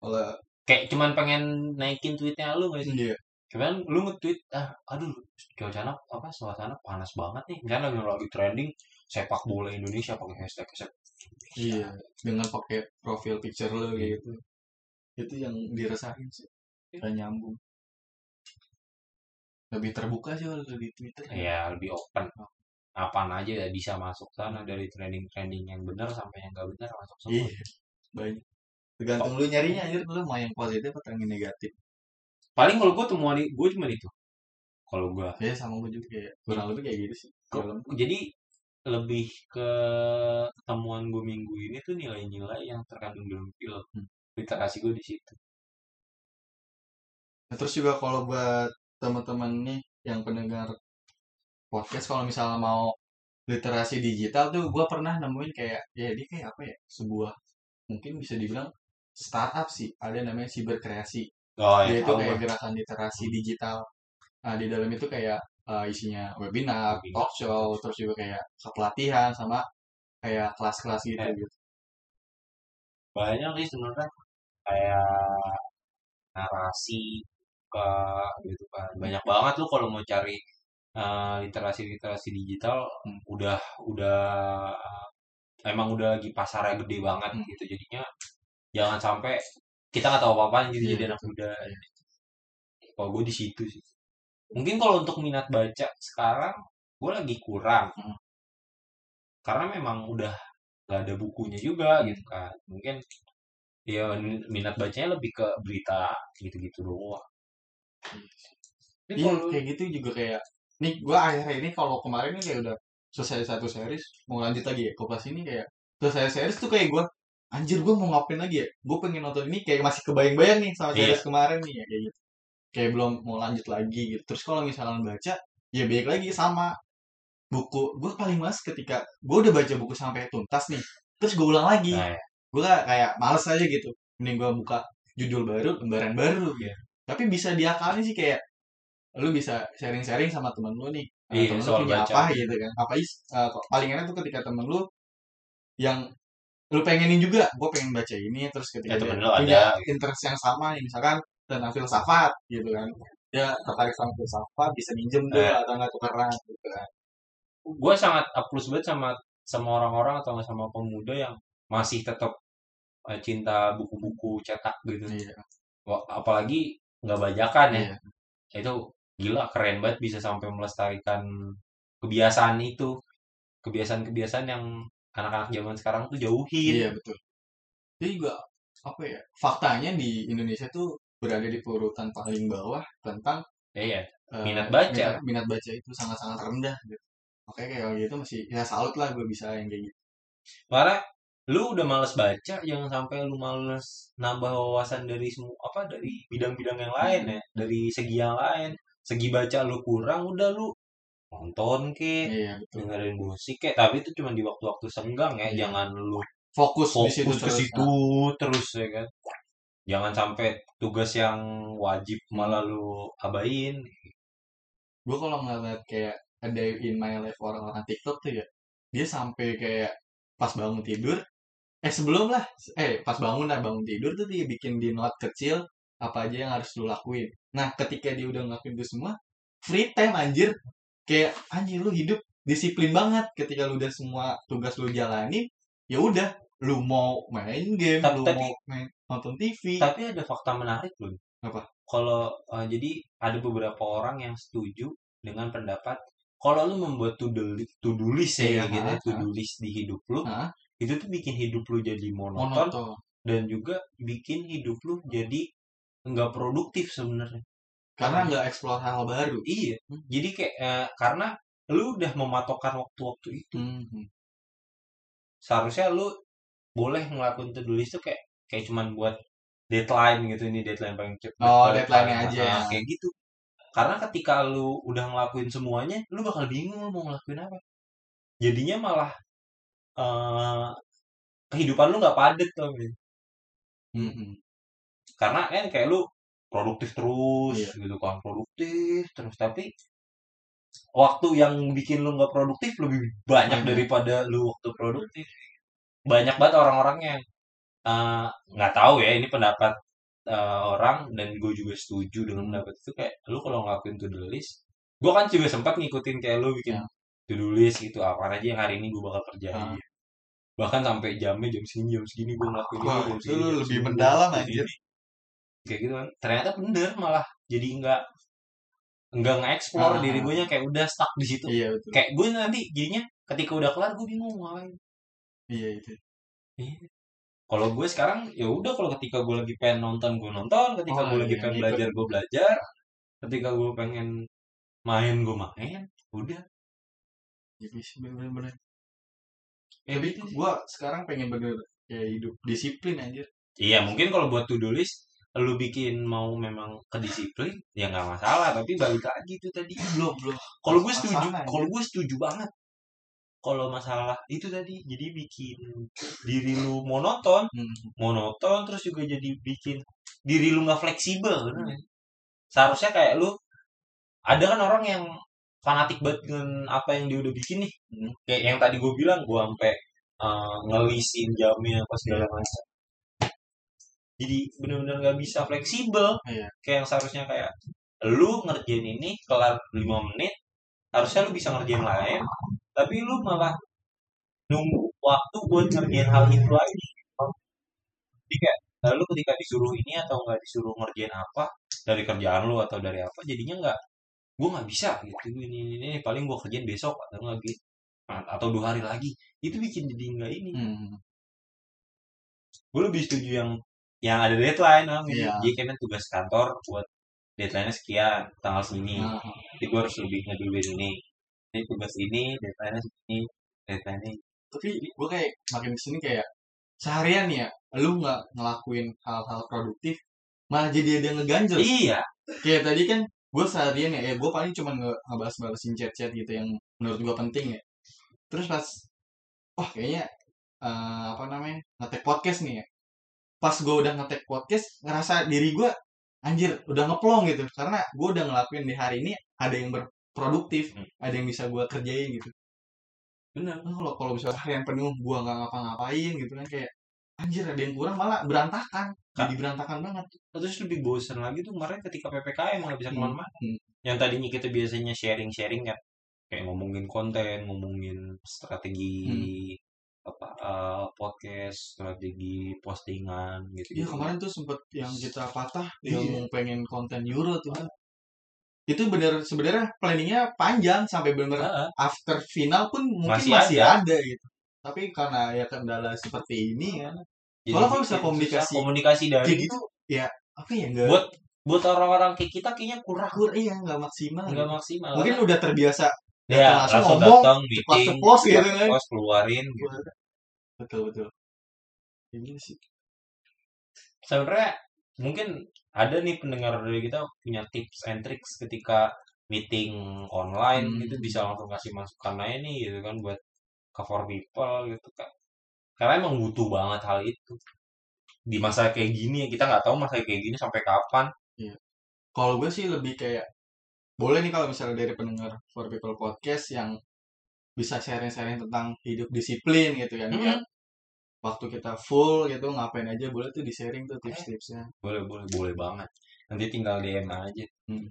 Kalau kayak cuman pengen naikin tweetnya lu gak sih iya. Cuman lu nge-tweet ah aduh cuaca apa suasana panas banget nih. Misalnya lagi, lagi trending sepak bola Indonesia pakai hashtag hashtag iya dengan pakai profil picture lu kayak gitu. Itu yang diresahin sih. Nggak nyambung lebih terbuka sih kalau di Twitter ya. Lebih open. Apaan aja ya bisa masuk sana dari trending-trending yang benar sampai yang gak benar masuk semua. Iya banyak tergantung lu nyarinya aja lu mau yang positif atau yang negatif? Paling kalau gue temuan gue cuma itu. Kalau gue ya sama gue juga kayak kurang lebih kayak gitu sih. Film jadi lebih ke temuan gue minggu ini tuh nilai-nilai yang terkandung dalam film. Hmm. literasi gue di situ. Nah, terus juga kalau buat teman-teman nih yang pendengar podcast kalau misalnya mau literasi digital tuh gue pernah nemuin kayak ya dia kayak apa ya sebuah mungkin bisa dibilang startup sih ada namanya siberkreasi oh ya itu tahu kayak gerakan literasi digital nah di dalam itu kayak eh, isinya webinar, Webinar. talk show terus juga kayak pelatihan sama kayak kelas-kelas gitu Eh. gitu banyak sih sebenarnya kayak narasi ke gitu kan. Banyak banget lu kalau mau cari eh, literasi-literasi digital Hmm. udah udah emang udah lagi pasarnya gede banget Hmm. gitu. Jadinya jangan sampai kita nggak tahu apa-apa gitu Iya, jadi anak muda. Kalau gue di situ sih. Mungkin kalau untuk minat baca sekarang gue lagi kurang. Hmm. karena memang udah nggak ada bukunya juga gitu kan. Mungkin ya minat bacanya lebih ke berita gitu-gitu doang Iya kayak gitu juga kayak nih gue akhir ini kalau kemarin nih kayak udah selesai satu series mau lanjut lagi ya kopas ini kayak selesai series tuh kayak gue anjir gue mau ngapain lagi ya? Gue pengen nonton ini kayak masih kebayang-bayang nih sama Iya. series kemarin nih ya kayak gitu. Kayak belum mau lanjut lagi gitu. Terus kalau misalnya baca ya baik lagi sama buku. Gue paling males ketika gue udah baca buku sampai tuntas nih terus gue ulang lagi. Nah, ya. gue kayak males aja gitu. Mending gue buka judul baru lembaran baru gitu tapi bisa diakalin sih kayak lu bisa sharing-sharing sama temen lu nih. Eh, Iya, temen lu soal punya baca. apa gitu kan. Apa is eh, paling enak tuh ketika temen lu yang lu pengenin juga gue pengen baca ini terus ketika Ya, temen lu punya ada, interest yang sama nih misalkan tentang filsafat gitu kan. Dia tertarik sama filsafat bisa minjem tuh Eh. atau nggak tukeran gitu kan. Gue sangat plus banget sama sama orang-orang atau sama pemuda yang masih tetap eh, cinta buku-buku cetak gitu. Iya. Apalagi nggak bajakan ya iya itu gila keren banget bisa sampai melestarikan kebiasaan itu kebiasaan-kebiasaan yang anak-anak zaman sekarang tuh jauhin Iya betul. Dia juga apa ya? Faktanya di Indonesia tuh berada di urutan paling bawah tentang Iya, eh, Minat baca. Minat, minat baca itu sangat-sangat rendah gitu. Makanya kayak gitu masih ya salut lah gue bisa yang kayak gitu. karena lu udah males baca jangan sampai lu males nambah wawasan dari semua apa dari bidang-bidang yang lain ya? Dari segi yang lain. Segi baca lu kurang udah lu nonton ke Iya betul. dengerin musik kayak tapi itu cuma di waktu-waktu senggang ya. Iya. jangan lu Fokus, di situ fokus ke terus. situ terus ya kan? Jangan sampai tugas yang wajib malah lu abain. Gue kalau ngeliat kayak a day in my life orang-orang TikTok tuh ya dia sampai kayak pas bangun tidur eh sebelum lah eh pas bangun lah bangun tidur tuh dia bikin di note kecil apa aja yang harus lu lakuin nah ketika dia udah ngelakuin itu semua free time anjir kayak anjir lu hidup disiplin banget ketika lu udah semua tugas lu jalani ya udah lu mau main game Tapi- lu tapi- mau main nonton TV tapi ada fakta menarik loh Apa? kalau eh, jadi ada beberapa orang yang setuju dengan pendapat kalau lu membuat to do list, to do list ya Iya, gitu ya, ha, to ha. do list di hidup lu Hah? Itu tuh bikin hidup lu jadi monoton monoton. dan juga bikin hidup lu jadi nggak produktif sebenarnya. Karena nggak explore hal baru. Iya. Hmm. jadi kayak eh, karena lu udah mematokkan waktu-waktu itu Hmm. seharusnya lu boleh ngelakuin to do list tuh kayak kayak cuman buat deadline gitu. Ini deadline paling cepat Oh, paling- aja. nah, ya. kayak gitu. Karena ketika lu udah ngelakuin semuanya lu bakal bingung lu mau ngelakuin apa. Jadinya malah eh kehidupan lu nggak padat tuh Hmm. karena kan kayak lu produktif terus Iya. gitu kan produktif terus tapi waktu yang bikin lu nggak produktif lebih banyak Banyak. daripada lu waktu produktif banyak banget orang-orang yang eh, nggak tahu ya ini pendapat eh, orang dan gue juga setuju dengan pendapat itu kayak lu kalau ngelakuin to do list gue kan juga sempat ngikutin kayak lu bikin Ya. to do list gitu apa aja yang hari ini gue bakal kerjain Ah. Bahkan sampai jamnya jam segini jam segini gue ngelakuin ini jam itu segini, lu lebih mendalam, ini. kayak gitu kan. Ternyata bener malah. Jadi nggak nggak nge-explore Ah. diri gue kayak udah stuck di situ. Iya betul. Kayak gue nanti jadinya ketika udah kelar gue bingung ngapain? Iya itu. Kalau gue sekarang ya udah kalau ketika gue lagi pengen nonton gue nonton. Ketika Oh, gue lagi iya, pengen ngikut. belajar gue belajar. Ketika gue pengen main gue main udah. Iya sih bener-bener ya tapi gitu gua sekarang pengen bener kayak hidup disiplin anjir. Iya mungkin kalau buat to do list lu bikin mau memang kedisiplin ya nggak masalah tapi balik lagi tuh tadi. Belum belum. Kalau gue setuju kalau gue setuju banget. Kalau masalah itu tadi jadi bikin diri lu monoton Hmm. monoton terus juga jadi bikin diri lu nggak fleksibel bener nggak? seharusnya kayak lu ada kan orang yang fanatik banget dengan apa yang dia udah bikin nih Hmm. kayak yang tadi gue bilang gue sampai eh, ngelisin jamnya apa segala macam jadi bener-bener nggak bisa fleksibel Iya. kayak yang seharusnya kayak lu ngerjain ini kelar 5 menit harusnya lu bisa ngerjain lain tapi lu malah nunggu waktu buat ngerjain hal itu lagi jadi kayak lalu ketika disuruh ini atau nggak disuruh ngerjain apa dari kerjaan lu atau dari apa jadinya nggak gue nggak bisa gitu ini, ini, ini, paling gue kerjain besok atau nggak gitu atau dua hari lagi. Itu bikin jadi nggak ini. Hmm. gue lebih setuju yang yang ada deadline ah, gitu. Iya. jadi kayaknya tugas kantor buat deadline sekian tanggal segini. Nah, jadi gue harus lebih ngeduluin ini ini tugas ini deadline segini deadline ini. Tapi gue kayak makin ke sini kayak seharian ya lu nggak ngelakuin hal-hal produktif malah jadi ada yang ngeganjel. Iya. Kayak tadi kan gue seharian ya, ya gue paling cuma nge ngebahas-bahasin chat-chat gitu yang menurut gue penting ya. Terus pas wah kayaknya eh, apa namanya ngetek podcast nih ya. Pas gue udah ngetek podcast ngerasa diri gue anjir udah ngeplong gitu. Karena gue udah ngelakuin di hari ini ada yang berproduktif Hmm. ada yang bisa gue kerjain gitu. Benar Nah, kalau kalau misalnya harian penuh gue nggak ngapa-ngapain gitu kan kayak anjir ada yang kurang malah berantakan jadi berantakan banget terus lebih bosan lagi tuh kemarin ketika ppkm nggak bisa Hmm. ke mana-mana Hmm. yang tadinya kita biasanya sharing-sharing kan kayak ngomongin konten ngomongin strategi apa eh, podcast strategi postingan gitu Iya kemarin tuh sempet yang kita patah Iya. yang pengen konten euro tuh kan. Itu bener sebenarnya planningnya panjang sampai bener Heeh. after final pun mungkin Masih masih, ada. ada. gitu. Tapi karena ya kendala seperti ini kan. Jadi kalau bikin bisa komunikasi- komunikasi dari Kayak gitu ya apa ya enggak buat buat orang-orang kayak kita kayaknya kurang iya enggak maksimal. nggak gitu. maksimal Mungkin udah terbiasa ya langsung langsung ngomong, datang meeting ceplos gitu kan. ceplos keluarin gitu. betul betul. Ini sih. sebenarnya mungkin ada nih pendengar dari kita punya tips and tricks ketika meeting online Hmm. gitu bisa langsung kasih masukan aja nih gitu kan buat cover people gitu kan karena emang butuh banget hal itu. Di masa kayak gini kita nggak tahu masa kayak gini sampai kapan. Kalau gue sih lebih kayak boleh nih kalau misalnya dari pendengar For People Podcast yang bisa sharing-sharing tentang hidup disiplin gitu kan biar Hmm. waktu kita full gitu ngapain aja boleh tuh di sharing tuh tips-tipsnya. boleh boleh boleh banget. Nanti tinggal DM aja. Hmm.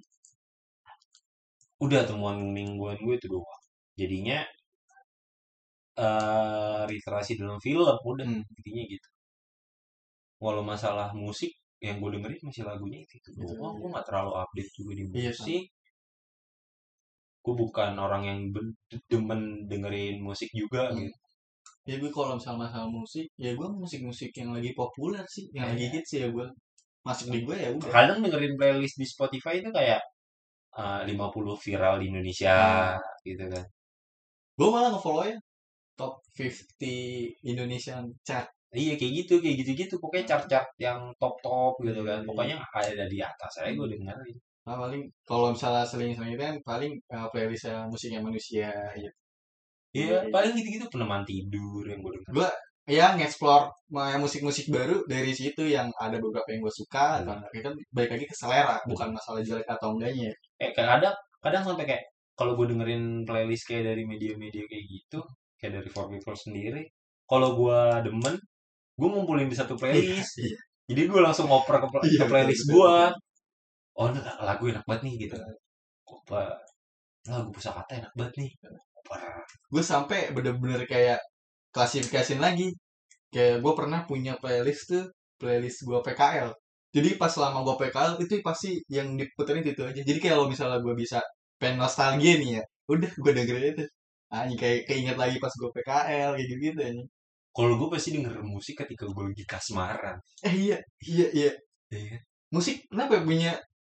udah temuan mingguan gue itu doang jadinya eh literasi dalam film udah Hmm. intinya gitu. Walau masalah musik yang gue dengerin masih lagunya itu, itu Itu doang. Aja. gue nggak terlalu update juga di Iya, musik. gue bukan orang yang demen dengerin musik juga Hmm. gitu. Ya gue kalau misalnya masalah musik ya gue musik-musik yang lagi populer sih yang lagi Iya. hits ya gue masuk di gue ya udah. Kadang dengerin playlist di Spotify itu kayak eh, 50 viral di Indonesia gitu kan. Gue malah ngefollow ya top 50 Indonesian chart. Iya kayak gitu kayak gitu gitu pokoknya chart-chart yang top-top gitu kan. Iya. pokoknya ada di atas aja gue dengerin nah, paling kalau misalnya seling-seling kan paling uh, playlistnya musiknya manusia ya iya paling gitu-gitu peneman tidur yang gue denger ya nge-explore musik-musik baru dari situ yang ada beberapa yang gue suka Hmm. Ya kan balik lagi ke selera bukan masalah jelek atau enggaknya. Eh kadang kadang sampai kayak kalau gue dengerin playlist kayak dari media-media kayak gitu kayak dari For People sendiri. Kalau gue demen gue ngumpulin di satu playlist. Iya. jadi gue langsung ngoper ke, Iya, ke playlist gue oh ini lagu enak banget nih gitu. Apa lagu pusakata enak banget nih. Gue sampai bener-bener kayak klasifikasiin lagi. Kayak gue pernah punya playlist tuh playlist gue PKL jadi pas selama gue PKL itu pasti yang diputerin itu aja. Jadi kayak kalau misalnya gue bisa pengen nostalgia nih ya udah gue dengerin itu Anjing kayak keinget lagi pas gue PKL kayak gitu gitu anjing. kalau gue pasti denger musik ketika gue lagi kasmaran eh iya iya iya Iya. musik kenapa ya punya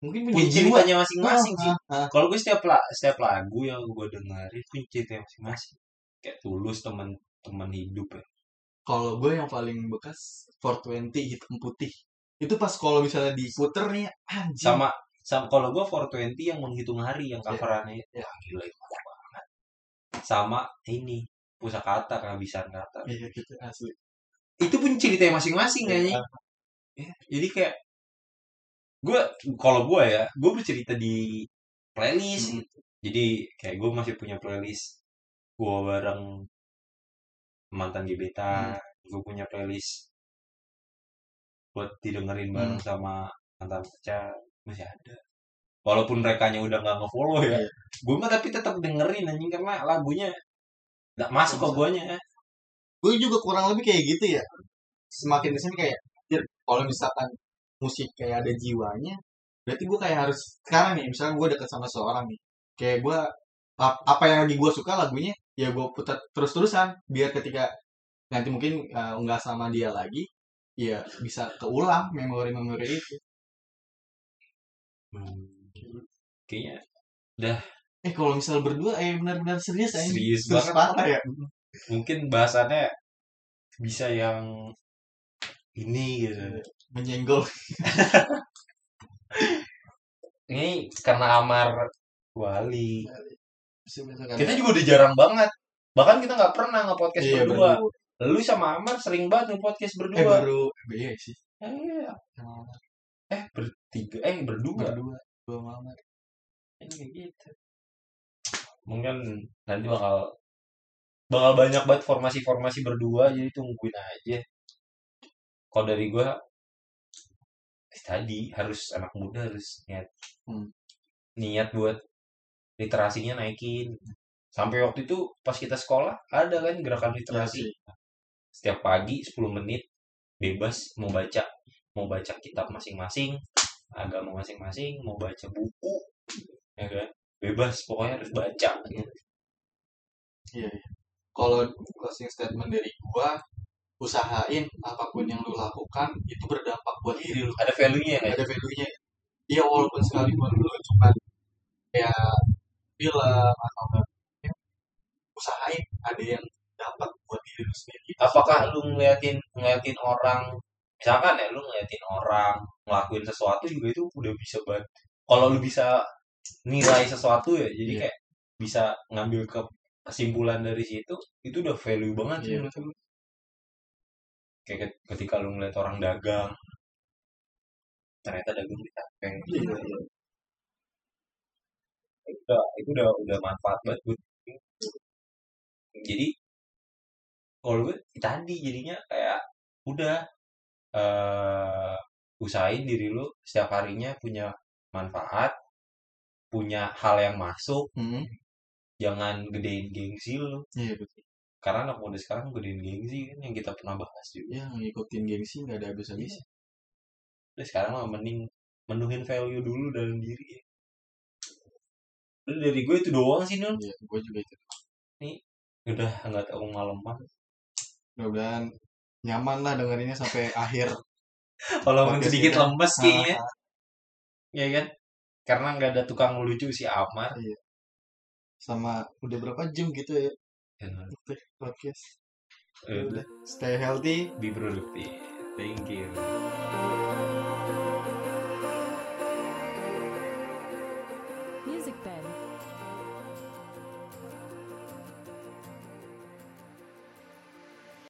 mungkin punya punya jiwa ceritanya masing-masing sih Ah, ah. kalau gue setiap la, setiap lagu yang gue dengerin punya ceritanya masing-masing kayak tulus teman-teman hidup ya kalau gue yang paling bekas 420 hitam putih itu pas kalau misalnya diputer nih anjing sama sama kalau gue 420 yang menghitung hari yang Iya. coverannya Iya. wah gila itu sama ini pusakata kehabisan kata iya gitu asli. Itu pun ceritanya masing-masing kayaknya Ya, jadi kayak gue kalau gue ya gue bercerita di playlist Mm. gitu. jadi kayak gue masih punya playlist gue bareng mantan gebetan gue punya playlist buat didengerin bareng sama mantan pacar masih ada walaupun mereka udah nggak ngefollow ya Iya. gue mah tapi tetap dengerin anjing karena lagunya nggak masuk ke guanya gue juga kurang lebih kayak gitu ya semakin ke sini kayak "Anjir, kalau misalkan musik kayak ada jiwanya berarti gue kayak harus sekarang nih misalnya gue deket sama seorang nih kayak gue ap- apa yang lagi gue suka lagunya ya gue putar terus terusan biar ketika nanti mungkin uh, nggak sama dia lagi ya bisa keulang memori-memori itu Hmm. Kayaknya eh kalau misal berdua eh benar-benar serius aja Serius terus banget. parah ya? Mungkin bahasannya bisa yang ini gitu. Menyenggol. *laughs* Ini karena Amar Wali. Kita juga udah jarang banget. Bahkan kita nggak pernah nge-podcast iya, berdua. berdua. lu sama Amar sering banget nge-podcast eh berdua baru iya sih. Eh, iya. eh bertiga eh berdua. Berdua dua malam ini kayak gitu. Mungkin nanti bakal bakal banyak banget formasi-formasi berdua jadi tungguin aja. Kalau dari gua eh, tadi harus anak muda harus niat Hmm. niat buat literasinya naikin. Sampai waktu itu pas kita sekolah ada kan gerakan literasi. setiap pagi 10 menit bebas mau baca mau baca kitab masing-masing agama masing-masing mau baca buku ya kan bebas pokoknya harus baca gitu. Iya, iya. Kalau closing statement dari gua, usahain apa pun yang lu lakukan itu berdampak buat diri lu. ada value-nya ya Ada value-nya. Iya, walaupun sekalipun lu cuma kayak film atau enggak, ya, usahain ada yang dapat buat diri lu sendiri. apakah lu ngeliatin ngeliatin orang misalkan ya lu ngeliatin orang ngelakuin sesuatu juga itu udah bisa banget kalau lu bisa nilai sesuatu ya jadi Iya. kayak bisa ngambil ke kesimpulan dari situ itu udah value banget sih Iya. menurut lu. kayak ket- ketika lu ngeliat orang dagang ternyata dagang di tapeng Iya, iya. itu udah itu udah udah manfaat banget buat jadi kalau gue tadi jadinya kayak udah eh usahain diri lu setiap harinya punya manfaat punya hal yang masuk Hmm, jangan gedein gengsi lu Iya, betul. karena anak muda sekarang gedein gengsi kan yang kita pernah bahas juga Ya, ngikutin gengsi nggak ada habis-habis. Terus sekarang mah mending menuhin value dulu dalam diri ya. Udah dari gue itu doang sih Nun Iya, gue juga itu. udah nggak tahu malaman Mudah-mudahan nyaman lah dengerinnya sampai akhir. *laughs* walaupun sedikit lemes kayaknya ya kan karena nggak ada tukang lucu si Amar sama udah berapa jam gitu ya? Dan Teh, podcast. Udah. Stay healthy. be produktif thank you